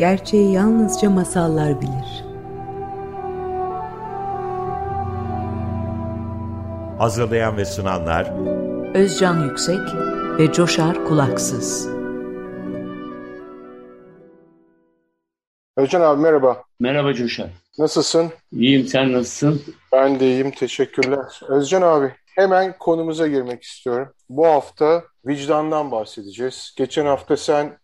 Gerçeği yalnızca masallar bilir. Hazırlayan ve sunanlar Özcan Yüksek ve Coşar Kulaksız. Özcan abi merhaba. Merhaba Coşar. Nasılsın? İyiyim sen nasılsın? Ben de iyiyim teşekkürler. Özcan abi hemen konumuza girmek istiyorum. Bu hafta vicdandan bahsedeceğiz. Geçen hafta sen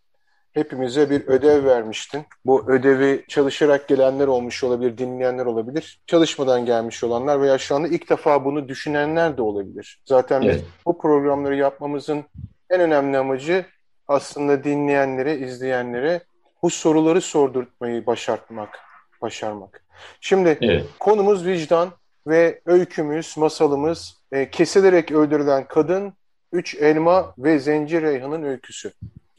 hepimize bir ödev vermiştin. Bu ödevi çalışarak gelenler olmuş olabilir, dinleyenler olabilir. Çalışmadan gelmiş olanlar veya şu anda ilk defa bunu düşünenler de olabilir. Zaten evet. bu programları yapmamızın en önemli amacı aslında dinleyenlere, izleyenlere bu soruları sordurtmayı başartmak, başarmak. Şimdi evet. konumuz vicdan ve öykümüz, masalımız e, kesilerek öldürülen kadın, üç elma ve Zenci Reyhan'ın öyküsü.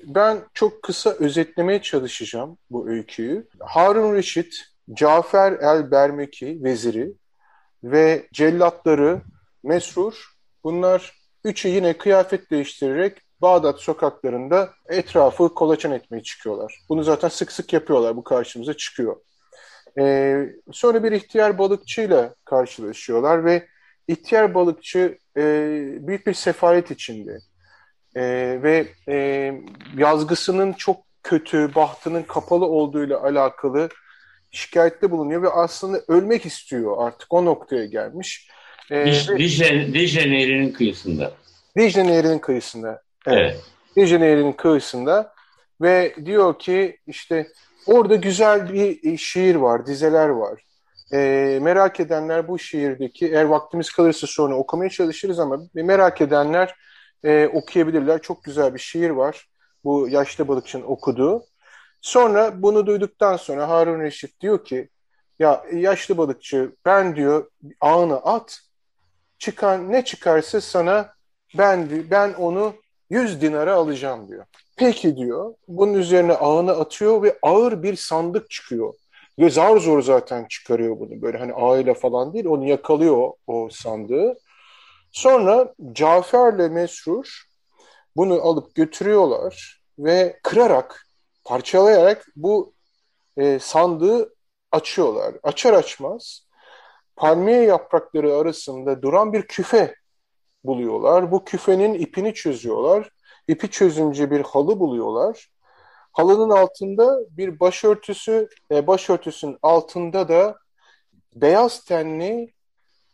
Ben çok kısa özetlemeye çalışacağım bu öyküyü. Harun Reşit, Cafer el-Bermeki veziri ve cellatları Mesrur bunlar üçü yine kıyafet değiştirerek Bağdat sokaklarında etrafı kolaçan etmeye çıkıyorlar. Bunu zaten sık sık yapıyorlar. Bu karşımıza çıkıyor. Ee, sonra bir ihtiyar balıkçıyla karşılaşıyorlar ve ihtiyar balıkçı e, büyük bir sefalet içinde e, ve e, yazgısının çok kötü, bahtının kapalı olduğuyla alakalı şikayette bulunuyor ve aslında ölmek istiyor artık o noktaya gelmiş. E, Dicle, Dicle, Nehri'nin kıyısında. Dicle Nehri'nin kıyısında. Evet. evet. Dicle Nehri'nin kıyısında ve diyor ki işte orada güzel bir şiir var, dizeler var. E, merak edenler bu şiirdeki, eğer vaktimiz kalırsa sonra okumaya çalışırız ama merak edenler e, okuyabilirler. Çok güzel bir şiir var. Bu yaşlı balıkçının okuduğu. Sonra bunu duyduktan sonra Harun Reşit diyor ki ya yaşlı balıkçı ben diyor ağını at çıkan ne çıkarsa sana ben ben onu 100 dinara alacağım diyor. Peki diyor. Bunun üzerine ağını atıyor ve ağır bir sandık çıkıyor. Ve zar zor zaten çıkarıyor bunu. Böyle hani ağıyla falan değil. Onu yakalıyor o sandığı. Sonra Cafer'le Mesrur bunu alıp götürüyorlar ve kırarak, parçalayarak bu e, sandığı açıyorlar. Açar açmaz palmiye yaprakları arasında duran bir küfe buluyorlar. Bu küfenin ipini çözüyorlar. İpi çözünce bir halı buluyorlar. Halının altında bir başörtüsü, e, başörtüsünün altında da beyaz tenli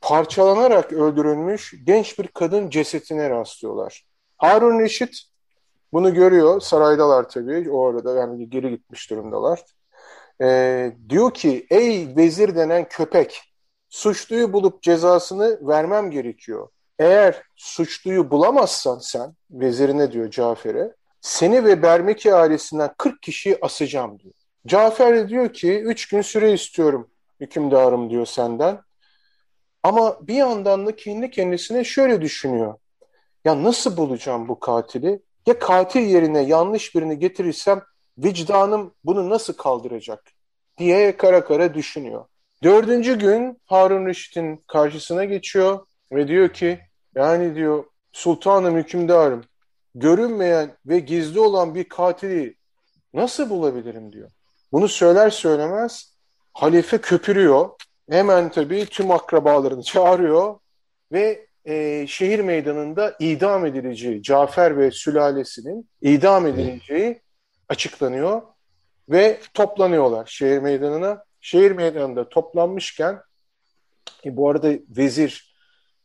parçalanarak öldürülmüş genç bir kadın cesetine rastlıyorlar. Harun Reşit bunu görüyor. Saraydalar tabii. O arada yani geri gitmiş durumdalar. Ee, diyor ki ey vezir denen köpek suçluyu bulup cezasını vermem gerekiyor. Eğer suçluyu bulamazsan sen vezirine diyor Cafer'e seni ve Bermeki ailesinden 40 kişiyi asacağım diyor. Cafer de diyor ki 3 gün süre istiyorum hükümdarım diyor senden. Ama bir yandan da kendi kendisine şöyle düşünüyor. Ya nasıl bulacağım bu katili? Ya katil yerine yanlış birini getirirsem vicdanım bunu nasıl kaldıracak? diye kara kara düşünüyor. Dördüncü gün Harun Reşit'in karşısına geçiyor ve diyor ki yani diyor sultanım hükümdarım görünmeyen ve gizli olan bir katili nasıl bulabilirim diyor. Bunu söyler söylemez halife köpürüyor hemen tabii tüm akrabalarını çağırıyor ve e, şehir meydanında idam edileceği, Cafer ve sülalesinin idam edileceği açıklanıyor ve toplanıyorlar şehir meydanına. Şehir meydanında toplanmışken e, bu arada vezir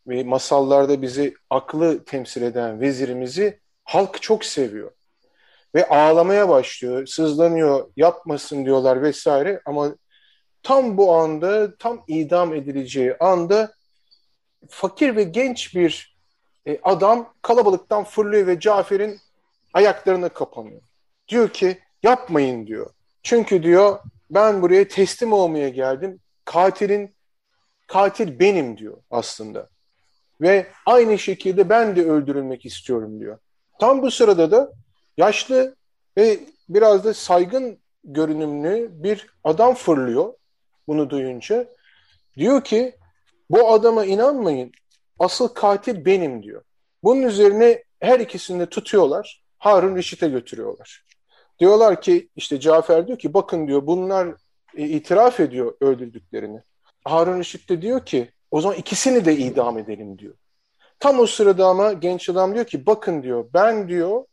ve masallarda bizi aklı temsil eden vezirimizi halk çok seviyor. Ve ağlamaya başlıyor, sızlanıyor, yapmasın diyorlar vesaire ama tam bu anda, tam idam edileceği anda fakir ve genç bir e, adam kalabalıktan fırlıyor ve Cafer'in ayaklarına kapanıyor. Diyor ki yapmayın diyor. Çünkü diyor ben buraya teslim olmaya geldim. Katilin katil benim diyor aslında. Ve aynı şekilde ben de öldürülmek istiyorum diyor. Tam bu sırada da yaşlı ve biraz da saygın görünümlü bir adam fırlıyor bunu duyunca. Diyor ki bu adama inanmayın asıl katil benim diyor. Bunun üzerine her ikisini de tutuyorlar Harun Reşit'e götürüyorlar. Diyorlar ki işte Cafer diyor ki bakın diyor bunlar e, itiraf ediyor öldürdüklerini. Harun Reşit de diyor ki o zaman ikisini de idam edelim diyor. Tam o sırada ama genç adam diyor ki bakın diyor ben diyor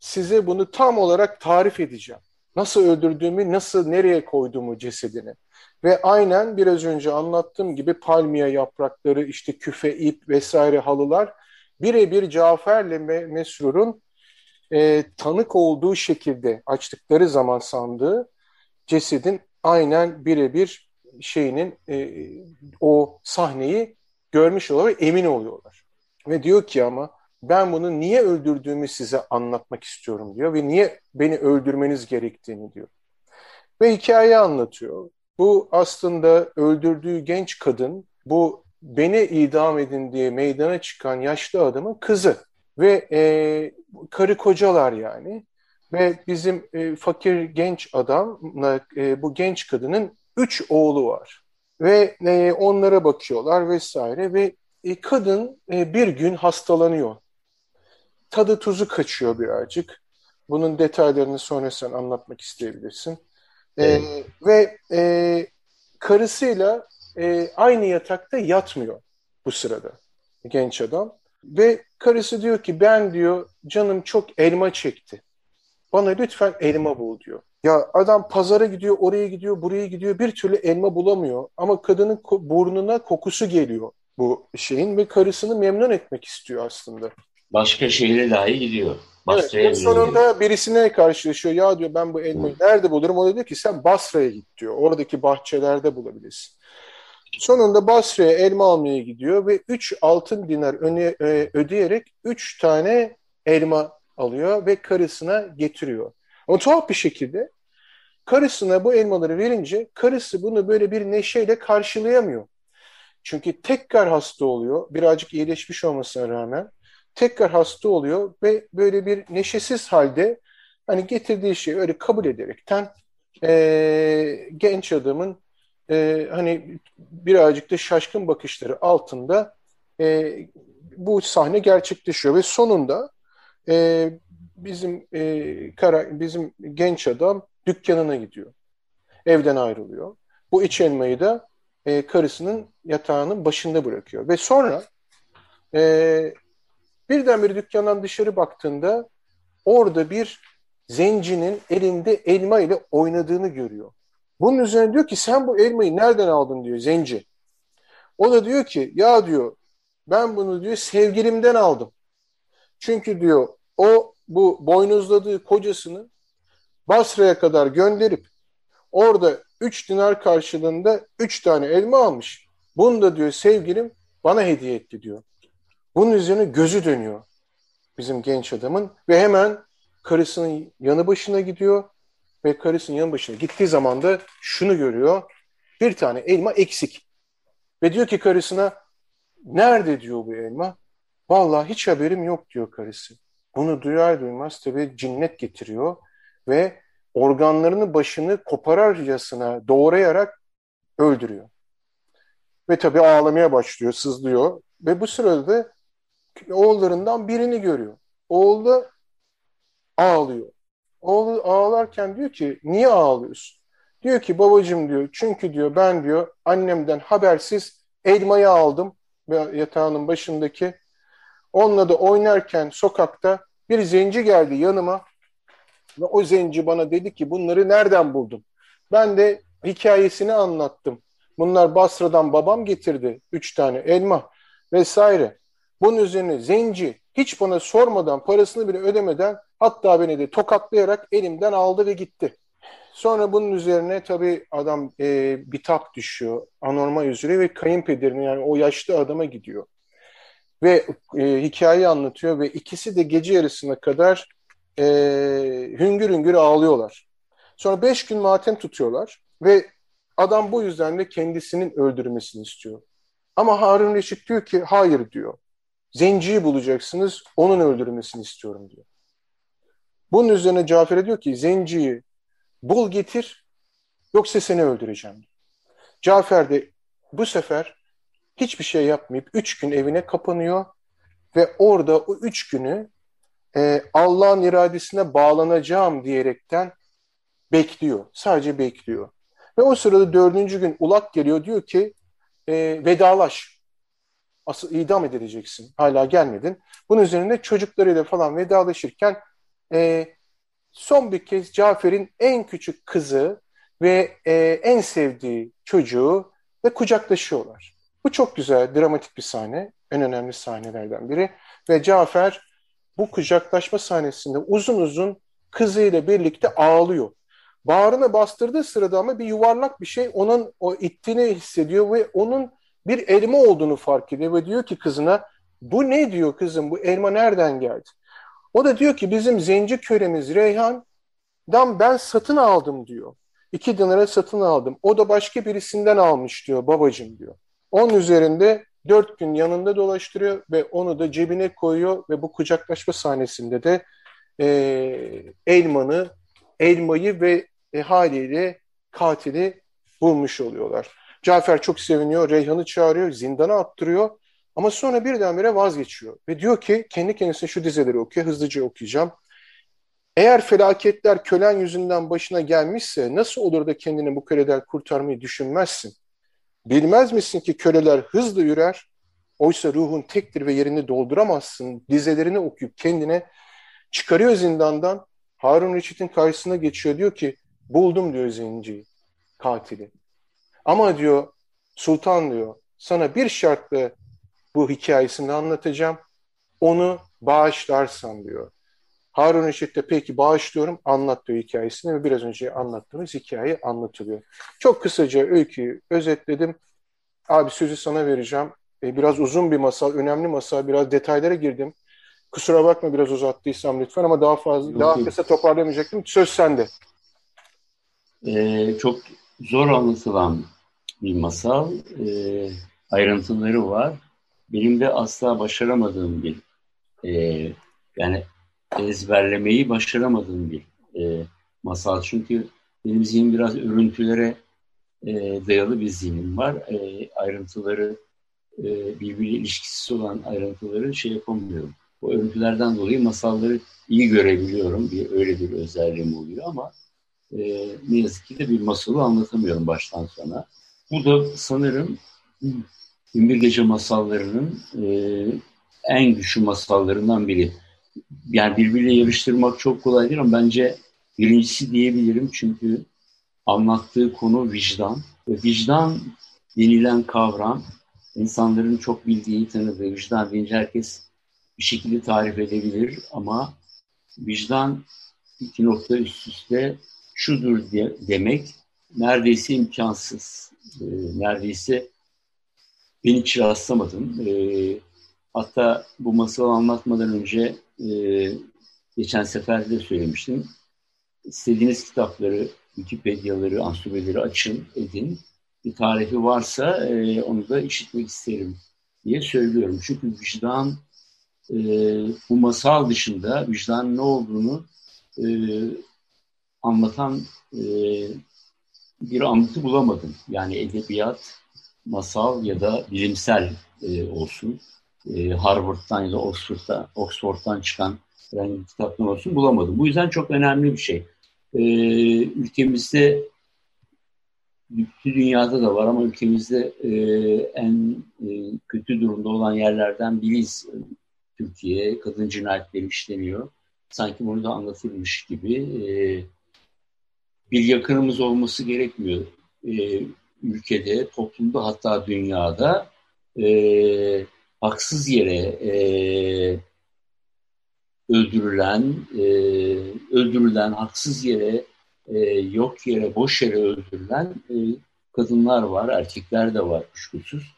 size bunu tam olarak tarif edeceğim. Nasıl öldürdüğümü, nasıl nereye koyduğumu cesedini. Ve aynen biraz önce anlattığım gibi palmiye yaprakları, işte küfe ip vesaire halılar birebir Cafer'le Mesrur'un e, tanık olduğu şekilde açtıkları zaman sandığı cesedin aynen birebir şeyinin e, o sahneyi görmüş oluyorlar, emin oluyorlar. Ve diyor ki ama ben bunu niye öldürdüğümü size anlatmak istiyorum diyor ve niye beni öldürmeniz gerektiğini diyor. Ve hikaye anlatıyor. Bu aslında öldürdüğü genç kadın bu beni idam edin diye meydana çıkan yaşlı adamın kızı ve e, karı kocalar yani ve bizim e, fakir genç adamla e, bu genç kadının üç oğlu var ve e, onlara bakıyorlar vesaire ve e, kadın e, bir gün hastalanıyor tadı tuzu kaçıyor birazcık. Bunun detaylarını sonra sen anlatmak isteyebilirsin. Evet. E, ve e, karısıyla e, aynı yatakta yatmıyor bu sırada genç adam. Ve karısı diyor ki ben diyor canım çok elma çekti. Bana lütfen elma bul diyor. Ya adam pazara gidiyor, oraya gidiyor, buraya gidiyor. Bir türlü elma bulamıyor. Ama kadının burnuna kokusu geliyor bu şeyin ve karısını memnun etmek istiyor aslında. Başka şehre dahi gidiyor. Basra'ya evet, sonunda birisine karşılaşıyor. Ya diyor ben bu elmayı nerede bulurum? O da diyor ki sen Basra'ya git diyor. Oradaki bahçelerde bulabilirsin. Sonunda Basra'ya elma almaya gidiyor ve 3 altın dinar öne, e, ödeyerek 3 tane elma alıyor ve karısına getiriyor. Ama tuhaf bir şekilde karısına bu elmaları verince karısı bunu böyle bir neşeyle karşılayamıyor. Çünkü tekrar hasta oluyor. Birazcık iyileşmiş olmasına rağmen tekrar hasta oluyor ve böyle bir neşesiz halde hani getirdiği şeyi öyle kabul ederekten e, genç adamın e, hani birazcık da şaşkın bakışları altında e, bu sahne gerçekleşiyor ve sonunda e, bizim e, kara, bizim genç adam dükkanına gidiyor. Evden ayrılıyor. Bu iç elmayı da e, karısının yatağının başında bırakıyor. Ve sonra e, Birdenbire dükkandan dışarı baktığında orada bir zencinin elinde elma ile oynadığını görüyor. Bunun üzerine diyor ki sen bu elmayı nereden aldın diyor zenci. O da diyor ki ya diyor ben bunu diyor sevgilimden aldım. Çünkü diyor o bu boynuzladığı kocasını Basra'ya kadar gönderip orada 3 dinar karşılığında 3 tane elma almış. Bunu da diyor sevgilim bana hediye etti diyor. Bunun üzerine gözü dönüyor bizim genç adamın ve hemen karısının yanı başına gidiyor ve karısının yanı başına gittiği zaman da şunu görüyor. Bir tane elma eksik. Ve diyor ki karısına nerede diyor bu elma? Vallahi hiç haberim yok diyor karısı. Bunu duyar duymaz tabii cinnet getiriyor ve organlarının başını kopararcasına doğrayarak öldürüyor. Ve tabii ağlamaya başlıyor, sızlıyor. Ve bu sırada oğullarından birini görüyor. Oğul da ağlıyor. Oğlu ağlarken diyor ki niye ağlıyorsun? Diyor ki babacım diyor çünkü diyor ben diyor annemden habersiz elmayı aldım yatağının başındaki. Onunla da oynarken sokakta bir zenci geldi yanıma ve o zenci bana dedi ki bunları nereden buldun? Ben de hikayesini anlattım. Bunlar Basra'dan babam getirdi. Üç tane elma vesaire. Bunun üzerine zenci hiç bana sormadan parasını bile ödemeden hatta beni de tokatlayarak elimden aldı ve gitti. Sonra bunun üzerine tabii adam e, bitap düşüyor, anormal üzere ve kayınpederine yani o yaşlı adama gidiyor. Ve e, hikayeyi anlatıyor ve ikisi de gece yarısına kadar e, hüngür hüngür ağlıyorlar. Sonra beş gün matem tutuyorlar ve adam bu yüzden de kendisinin öldürülmesini istiyor. Ama Harun Reşit diyor ki hayır diyor. Zenciyi bulacaksınız, onun öldürülmesini istiyorum diyor. Bunun üzerine Cafer'e diyor ki zenciyi bul getir yoksa seni öldüreceğim. Diyor. Cafer de bu sefer hiçbir şey yapmayıp üç gün evine kapanıyor ve orada o üç günü e, Allah'ın iradesine bağlanacağım diyerekten bekliyor. Sadece bekliyor. Ve o sırada dördüncü gün ulak geliyor diyor ki e, vedalaş. Asıl idam edileceksin. Hala gelmedin. Bunun üzerine çocuklarıyla falan vedalaşırken e, son bir kez Cafer'in en küçük kızı ve e, en sevdiği çocuğu ve kucaklaşıyorlar. Bu çok güzel, dramatik bir sahne. En önemli sahnelerden biri. Ve Cafer bu kucaklaşma sahnesinde uzun uzun kızıyla birlikte ağlıyor. Bağrına bastırdığı sırada ama bir yuvarlak bir şey onun o ittiğini hissediyor ve onun bir elma olduğunu fark ediyor ve diyor ki kızına bu ne diyor kızım bu elma nereden geldi? O da diyor ki bizim zenci kölemiz Reyhan'dan ben satın aldım diyor. İki dinara satın aldım. O da başka birisinden almış diyor babacım diyor. Onun üzerinde dört gün yanında dolaştırıyor ve onu da cebine koyuyor ve bu kucaklaşma sahnesinde de e, elmanı, elmayı ve e, haliyle katili bulmuş oluyorlar. Cafer çok seviniyor, Reyhan'ı çağırıyor, zindana attırıyor ama sonra birdenbire vazgeçiyor ve diyor ki kendi kendisine şu dizeleri okuyor, hızlıca okuyacağım. Eğer felaketler kölen yüzünden başına gelmişse nasıl olur da kendini bu köleden kurtarmayı düşünmezsin? Bilmez misin ki köleler hızlı yürür, oysa ruhun tektir ve yerini dolduramazsın. Dizelerini okuyup kendine çıkarıyor zindandan. Harun Reşit'in karşısına geçiyor diyor ki buldum diyor zenciyi, katili. Ama diyor sultan diyor sana bir şartla bu hikayesini anlatacağım. Onu bağışlarsan diyor. Harun Reşit de peki bağışlıyorum anlat diyor hikayesini ve biraz önce anlattığımız hikaye anlatılıyor. Çok kısaca öyküyü özetledim. Abi sözü sana vereceğim. E, biraz uzun bir masal, önemli masal. Biraz detaylara girdim. Kusura bakma biraz uzattıysam lütfen ama daha fazla, Yok, daha kısa toparlamayacaktım. Söz sende. Ee, çok zor anlatılan bir masal. Ee, ayrıntıları var. Benim de asla başaramadığım bir e, yani ezberlemeyi başaramadığım bir e, masal. Çünkü benim zihnim biraz örüntülere e, dayalı bir zihnim var. E, ayrıntıları e, birbiriyle ilişkisiz olan ayrıntıları şey yapamıyorum. O örüntülerden dolayı masalları iyi görebiliyorum. Bir, öyle bir özelliğim oluyor ama e, ne yazık ki de bir masalı anlatamıyorum baştan sona. Bu da sanırım Binbir Gece masallarının e, en güçlü masallarından biri yani birbiriyle yarıştırmak çok kolay değil ama bence birincisi diyebilirim çünkü anlattığı konu vicdan. Ve vicdan denilen kavram insanların çok bildiği, tanıdığı vicdan deyince herkes bir şekilde tarif edebilir ama vicdan iki nokta üst üste şudur de, demek neredeyse imkansız. E, neredeyse ben hiç rastlamadım. E, hatta bu masalı anlatmadan önce e, geçen sefer de söylemiştim. İstediğiniz kitapları, Wikipedia'ları, ansiklopedileri açın, edin. Bir tarifi varsa e, onu da işitmek isterim diye söylüyorum. Çünkü vicdan e, bu masal dışında vicdan ne olduğunu e, anlatan e, bir anlatı bulamadım. Yani edebiyat, masal ya da bilimsel e, olsun e, Harvard'dan ya da Oxford'dan, Oxford'dan çıkan herhangi bir kitaptan olsun bulamadım. Bu yüzden çok önemli bir şey. E, ülkemizde bütün dünyada da var ama ülkemizde e, en e, kötü durumda olan yerlerden biriyiz. Türkiye kadın cinayetleri işleniyor. Sanki bunu da anlatılmış gibi. E, bir yakınımız olması gerekmiyor. E, ülkede, toplumda hatta dünyada e, haksız yere e, öldürülen, e, öldürülen, haksız yere, e, yok yere, boş yere öldürülen e, kadınlar var, erkekler de var kuşkusuz.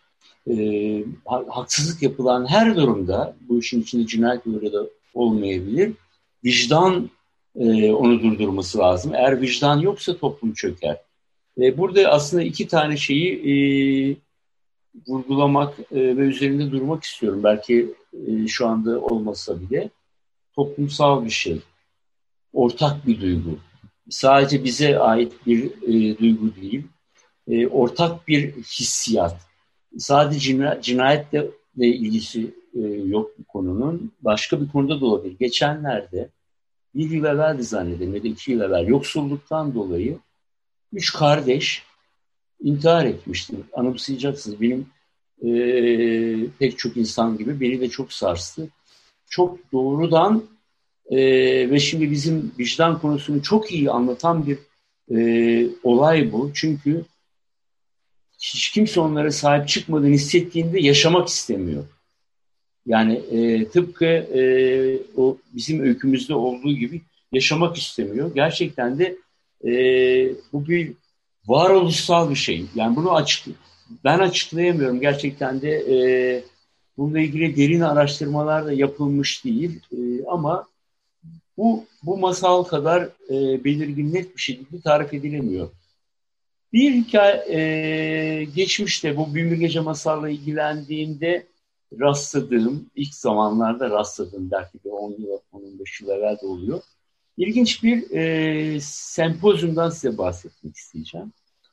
E, haksızlık yapılan her durumda, bu işin içinde cinayet böyle de olmayabilir, vicdan e, onu durdurması lazım. Eğer vicdan yoksa toplum çöker. E, burada aslında iki tane şeyi e, vurgulamak e, ve üzerinde durmak istiyorum. Belki e, şu anda olmasa bile toplumsal bir şey. Ortak bir duygu. Sadece bize ait bir e, duygu değil. E, ortak bir hissiyat. Sadece cina, cinayetle ilgisi e, yok bu konunun. Başka bir konuda da olabilir. Geçenlerde bir yıl evveldi zannederim ya iki yıl evvel yoksulluktan dolayı üç kardeş intihar etmişti. Anımsayacaksınız. Benim e, pek çok insan gibi beni de çok sarstı. Çok doğrudan e, ve şimdi bizim vicdan konusunu çok iyi anlatan bir e, olay bu. Çünkü hiç kimse onlara sahip çıkmadığını hissettiğinde yaşamak istemiyor. Yani e, tıpkı e, o bizim öykümüzde olduğu gibi yaşamak istemiyor. Gerçekten de e, bu bir varoluşsal bir şey. Yani bunu açık ben açıklayamıyorum. Gerçekten de e, bununla ilgili derin araştırmalar da yapılmış değil. E, ama bu bu masal kadar e, belirgin net bir şekilde tarif edilemiyor. Bir hikaye e, geçmişte bu Binbir Gece masalla ilgilendiğimde rastladığım, ilk zamanlarda rastladığım belki de 10 yıl, 15 yıl evvel de oluyor. İlginç bir e, sempozyumdan size bahsetmek isteyeceğim.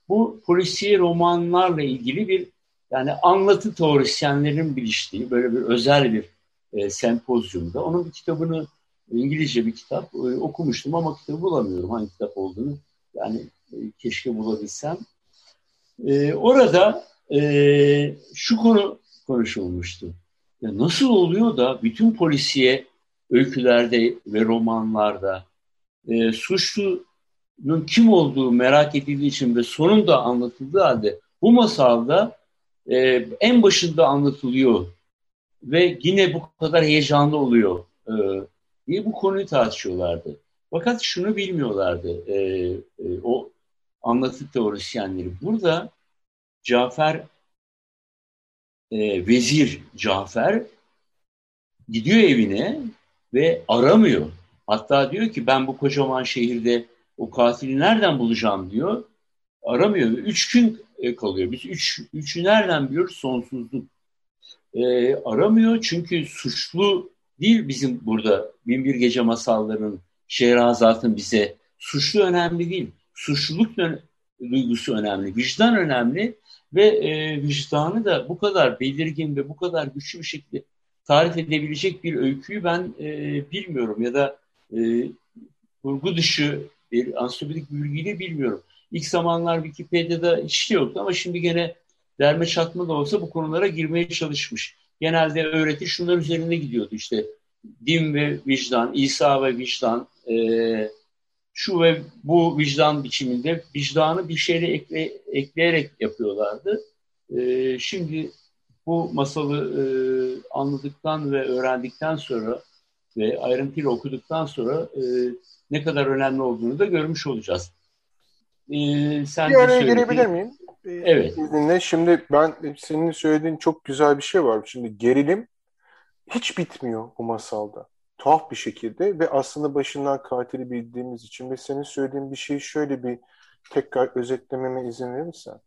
Bu polisiye romanlarla ilgili bir yani anlatı teorisyenlerin biliştiği böyle bir özel bir e, sempozyumda. Onun bir kitabını İngilizce bir kitap e, okumuştum ama kitabı bulamıyorum hangi kitap olduğunu. Yani e, keşke bulabilsem. E, orada e, şu konu konuşulmuştu. Ya nasıl oluyor da bütün polisiye öykülerde ve romanlarda e, suçlunun kim olduğu merak edildiği için ve sonunda anlatıldığı halde bu masalda e, en başında anlatılıyor ve yine bu kadar heyecanlı oluyor e, diye bu konuyu tartışıyorlardı. Fakat şunu bilmiyorlardı e, e, o anlatı teorisyenleri. Burada Cafer e, vezir Cafer gidiyor evine ve aramıyor. Hatta diyor ki ben bu kocaman şehirde o katili nereden bulacağım diyor. Aramıyor. Üç gün e, kalıyor. Biz üç, üçü nereden biliyoruz? Sonsuzluk. E, aramıyor çünkü suçlu değil bizim burada Binbir Gece masallarının Şehrazat'ın bize suçlu önemli değil. Suçluluk duygusu önemli. Vicdan önemli ve e, vicdanı da bu kadar belirgin ve bu kadar güçlü bir şekilde tarif edebilecek bir öyküyü ben e, bilmiyorum ya da e, kurgu dışı bir ansiyopedik bir bilgiyi bilmiyorum. İlk zamanlar Wikipedia'da hiç yoktu ama şimdi gene derme çatma da olsa bu konulara girmeye çalışmış. Genelde öğreti şunlar üzerine gidiyordu işte din ve vicdan, İsa ve vicdan, e, şu ve bu vicdan biçiminde vicdanı bir şeyle ekle, ekleyerek yapıyorlardı. E, şimdi bu masalı e, anladıktan ve öğrendikten sonra ve ayrıntıyla okuduktan sonra e, ne kadar önemli olduğunu da görmüş olacağız. E, sen bir araya girebilir miyim? Evet. İzninle. Şimdi ben senin söylediğin çok güzel bir şey var. Şimdi gerilim hiç bitmiyor bu masalda tuhaf bir şekilde ve aslında başından katili bildiğimiz için ve senin söylediğin bir şeyi şöyle bir tekrar özetlememe izin verirsen.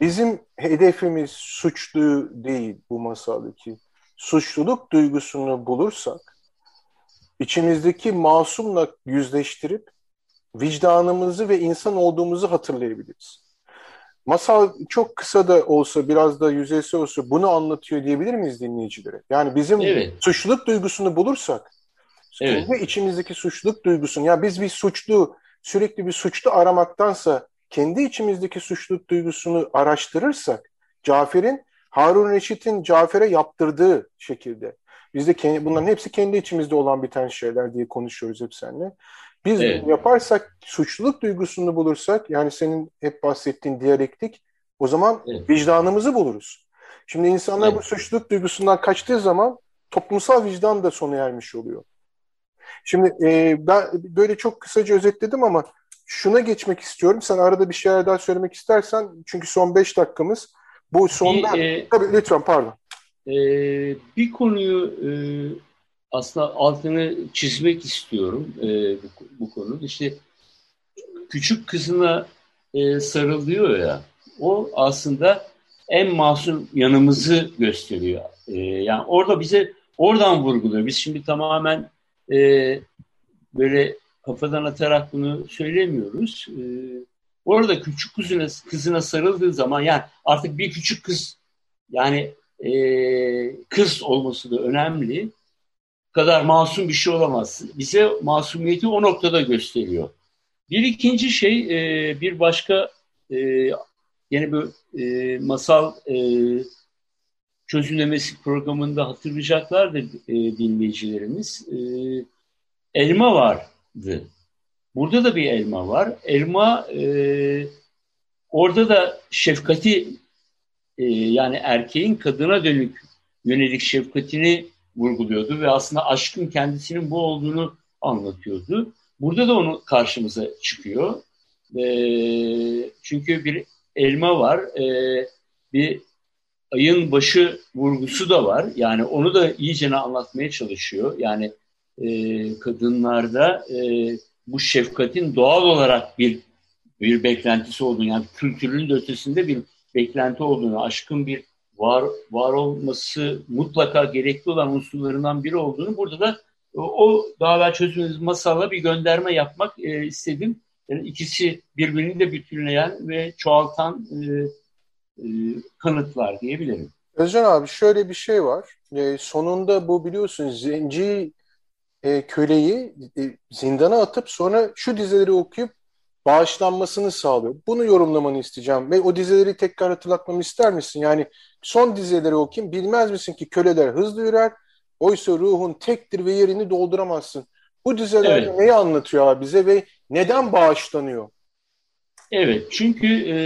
Bizim hedefimiz suçlu değil bu masaldaki. Suçluluk duygusunu bulursak içimizdeki masumla yüzleştirip vicdanımızı ve insan olduğumuzu hatırlayabiliriz. Masal çok kısa da olsa biraz da yüzeysel olsa bunu anlatıyor diyebilir miyiz dinleyicilere? Yani bizim evet. suçluluk duygusunu bulursak evet. kendi içimizdeki suçluluk duygusunu ya biz bir suçlu sürekli bir suçlu aramaktansa kendi içimizdeki suçluluk duygusunu araştırırsak Cafer'in Harun Reşit'in Cafer'e yaptırdığı şekilde biz de kendi, bunların hepsi kendi içimizde olan biten şeyler diye konuşuyoruz hep seninle. Biz evet. yaparsak, suçluluk duygusunu bulursak, yani senin hep bahsettiğin diyalektik, o zaman evet. vicdanımızı buluruz. Şimdi insanlar evet. bu suçluluk duygusundan kaçtığı zaman toplumsal vicdan da sona ermiş oluyor. Şimdi e, ben böyle çok kısaca özetledim ama şuna geçmek istiyorum. Sen arada bir şeyler daha söylemek istersen çünkü son beş dakikamız. Bu sonda... Bir, e, Tabii lütfen pardon. E, bir konuyu e, aslında altını çizmek istiyorum e, bu, bu konu. İşte küçük kızına e, sarılıyor ya, o aslında en masum yanımızı gösteriyor. E, yani orada bize oradan vurguluyor. Biz şimdi tamamen e, böyle kafadan atarak bunu söylemiyoruz. E, orada küçük kızına, kızına sarıldığı zaman yani artık bir küçük kız yani e, kız olması da önemli. Kadar masum bir şey olamaz. Bize masumiyeti o noktada gösteriyor. Bir ikinci şey, e, bir başka e, yine bu e, masal e, çözümlemesi programında hatırlayacaklardır e, dinleyicilerimiz. E, elma vardı. Burada da bir elma var. Elma orada da şefkati yani erkeğin kadına dönük yönelik şefkatini vurguluyordu ve aslında aşkın kendisinin bu olduğunu anlatıyordu. Burada da onu karşımıza çıkıyor. E, çünkü bir elma var, e, bir ayın başı vurgusu da var. Yani onu da iyicene anlatmaya çalışıyor. Yani e, kadınlarda e, bu şefkatin doğal olarak bir bir beklentisi olduğunu, yani kültürün de ötesinde bir beklenti olduğunu, aşkın bir var var olması mutlaka gerekli olan unsurlarından biri olduğunu burada da o daha evvel çözümümüz masalla bir gönderme yapmak e, istedim. Yani ikisi birbirini de bütünleyen ve çoğaltan e, e, kanıtlar diyebilirim. Özcan abi şöyle bir şey var. E, sonunda bu biliyorsun zenci e, köleyi e, zindana atıp sonra şu dizeleri okuyup bağışlanmasını sağlıyor. Bunu yorumlamanı isteyeceğim ve o dizeleri tekrar hatırlatmamı ister misin? Yani son dizeleri okuyayım. Bilmez misin ki köleler hızlı yürür, oysa ruhun tektir ve yerini dolduramazsın. Bu dizeler evet. neyi anlatıyor abi bize ve neden bağışlanıyor? Evet, çünkü e,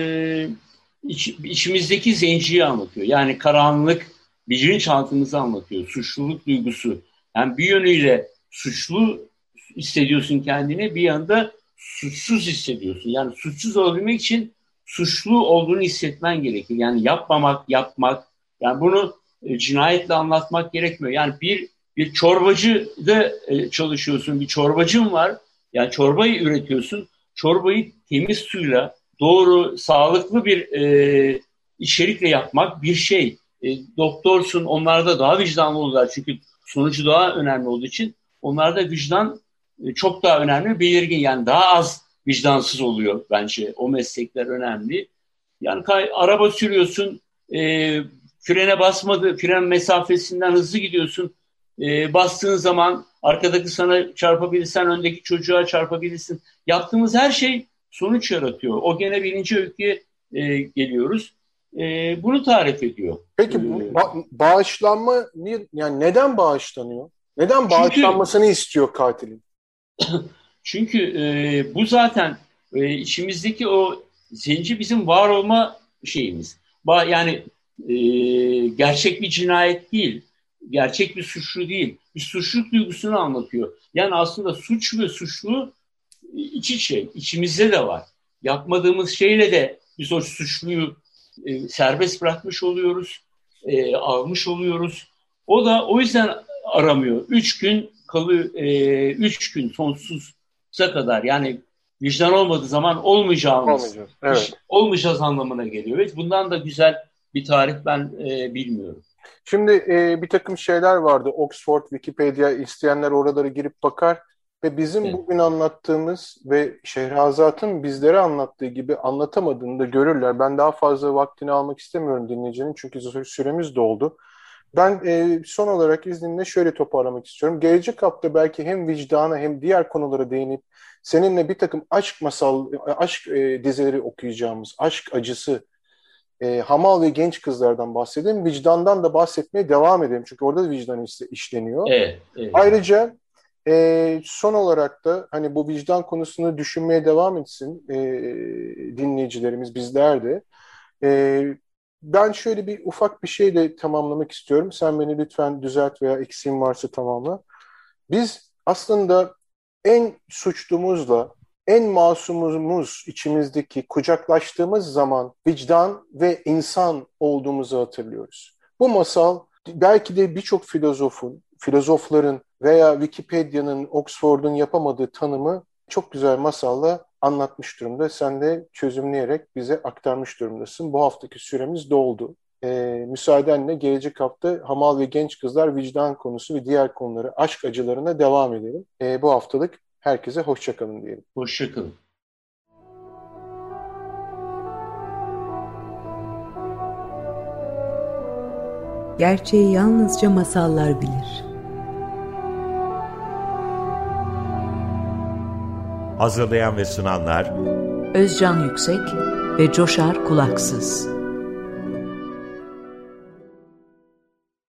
iç, içimizdeki zenciyi anlatıyor. Yani karanlık bilinçaltımızı anlatıyor. Suçluluk duygusu. Yani bir yönüyle suçlu hissediyorsun kendini, bir yanda suçsuz hissediyorsun. Yani suçsuz olabilmek için suçlu olduğunu hissetmen gerekir. Yani yapmamak, yapmak. Yani bunu e, cinayetle anlatmak gerekmiyor. Yani bir bir çorbacı da e, çalışıyorsun. Bir çorbacın var. Yani çorbayı üretiyorsun. Çorbayı temiz suyla doğru, sağlıklı bir e, içerikle yapmak bir şey. E, doktorsun, onlar da daha vicdanlı olurlar. Çünkü sonucu daha önemli olduğu için onlarda vicdan çok daha önemli, belirgin. Yani daha az vicdansız oluyor bence. O meslekler önemli. Yani araba sürüyorsun, e, frene basmadı, fren mesafesinden hızlı gidiyorsun. E, bastığın zaman arkadaki sana çarpabilirsen, öndeki çocuğa çarpabilirsin. Yaptığımız her şey sonuç yaratıyor. O gene birinci öyküye e, geliyoruz. E, bunu tarif ediyor. Peki e, ba- bağışlanma yani neden bağışlanıyor? Neden bağışlanmasını çünkü, istiyor katilin? çünkü e, bu zaten e, içimizdeki o zenci bizim var olma şeyimiz. Ba yani e, gerçek bir cinayet değil, gerçek bir suçlu değil. Bir suçluluk duygusunu anlatıyor. Yani aslında suç ve suçlu iç içe, içimizde de var. Yapmadığımız şeyle de biz o suçluyu e, serbest bırakmış oluyoruz, e, almış oluyoruz. O da o yüzden aramıyor. Üç gün kalıyor, e, üç gün sonsuza kadar yani vicdan olmadığı zaman olmayacağımız, Olmayacağız. Evet. olmayacağız anlamına geliyor. Evet, bundan da güzel bir tarih ben e, bilmiyorum. Şimdi e, bir takım şeyler vardı. Oxford, Wikipedia isteyenler oraları girip bakar ve bizim evet. bugün anlattığımız ve Şehrazat'ın bizlere anlattığı gibi anlatamadığını da görürler. Ben daha fazla vaktini almak istemiyorum dinleyicinin çünkü süremiz doldu. Ben e, son olarak izninle şöyle toparlamak istiyorum. Gelecek hafta belki hem vicdana hem diğer konulara değinip seninle bir takım aşk masal, aşk e, dizileri okuyacağımız, aşk acısı, e, hamal ve genç kızlardan bahsedelim. Vicdandan da bahsetmeye devam edelim. Çünkü orada da vicdan işleniyor. Evet, evet. Ayrıca e, son olarak da hani bu vicdan konusunu düşünmeye devam etsin e, dinleyicilerimiz, bizler de. E, ben şöyle bir ufak bir şeyle tamamlamak istiyorum. Sen beni lütfen düzelt veya eksiğim varsa tamamla. Biz aslında en suçlumuzla, en masumumuz içimizdeki kucaklaştığımız zaman vicdan ve insan olduğumuzu hatırlıyoruz. Bu masal belki de birçok filozofun, filozofların veya Wikipedia'nın, Oxford'un yapamadığı tanımı çok güzel masalla anlatmış durumda. Sen de çözümleyerek bize aktarmış durumdasın. Bu haftaki süremiz doldu. Ee, müsaadenle gelecek hafta Hamal ve Genç Kızlar vicdan konusu ve diğer konuları, aşk acılarına devam edelim. Ee, bu haftalık herkese hoşçakalın diyelim. Hoşçakalın. Gerçeği yalnızca masallar bilir. Hazırlayan ve sunanlar Özcan Yüksek ve Coşar Kulaksız.